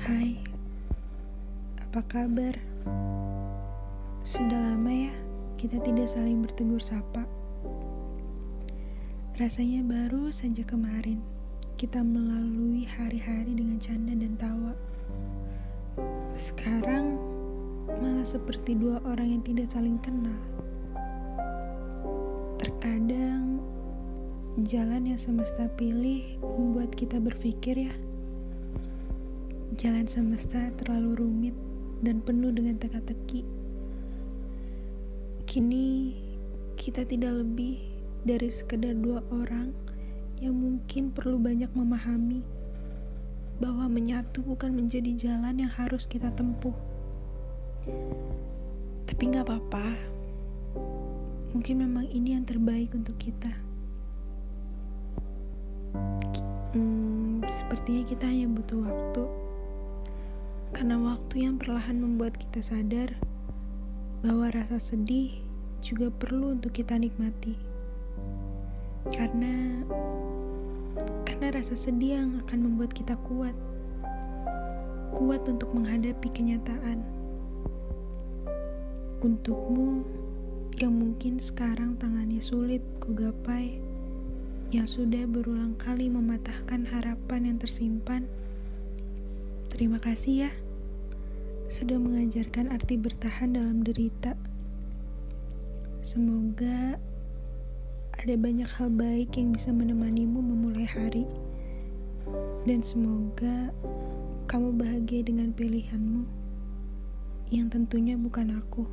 Hai, apa kabar? Sudah lama ya kita tidak saling bertegur sapa. Rasanya baru saja kemarin kita melalui hari-hari dengan canda dan tawa. Sekarang malah seperti dua orang yang tidak saling kenal. Terkadang jalan yang semesta pilih membuat kita berpikir ya Jalan semesta terlalu rumit dan penuh dengan teka-teki. Kini kita tidak lebih dari sekedar dua orang yang mungkin perlu banyak memahami bahwa menyatu bukan menjadi jalan yang harus kita tempuh. Tapi gak apa-apa. Mungkin memang ini yang terbaik untuk kita. Hmm, sepertinya kita hanya butuh waktu karena waktu yang perlahan membuat kita sadar bahwa rasa sedih juga perlu untuk kita nikmati. Karena karena rasa sedih yang akan membuat kita kuat. Kuat untuk menghadapi kenyataan. Untukmu yang mungkin sekarang tangannya sulit kugapai, yang sudah berulang kali mematahkan harapan yang tersimpan, Terima kasih ya, sudah mengajarkan arti bertahan dalam derita. Semoga ada banyak hal baik yang bisa menemanimu memulai hari, dan semoga kamu bahagia dengan pilihanmu, yang tentunya bukan aku.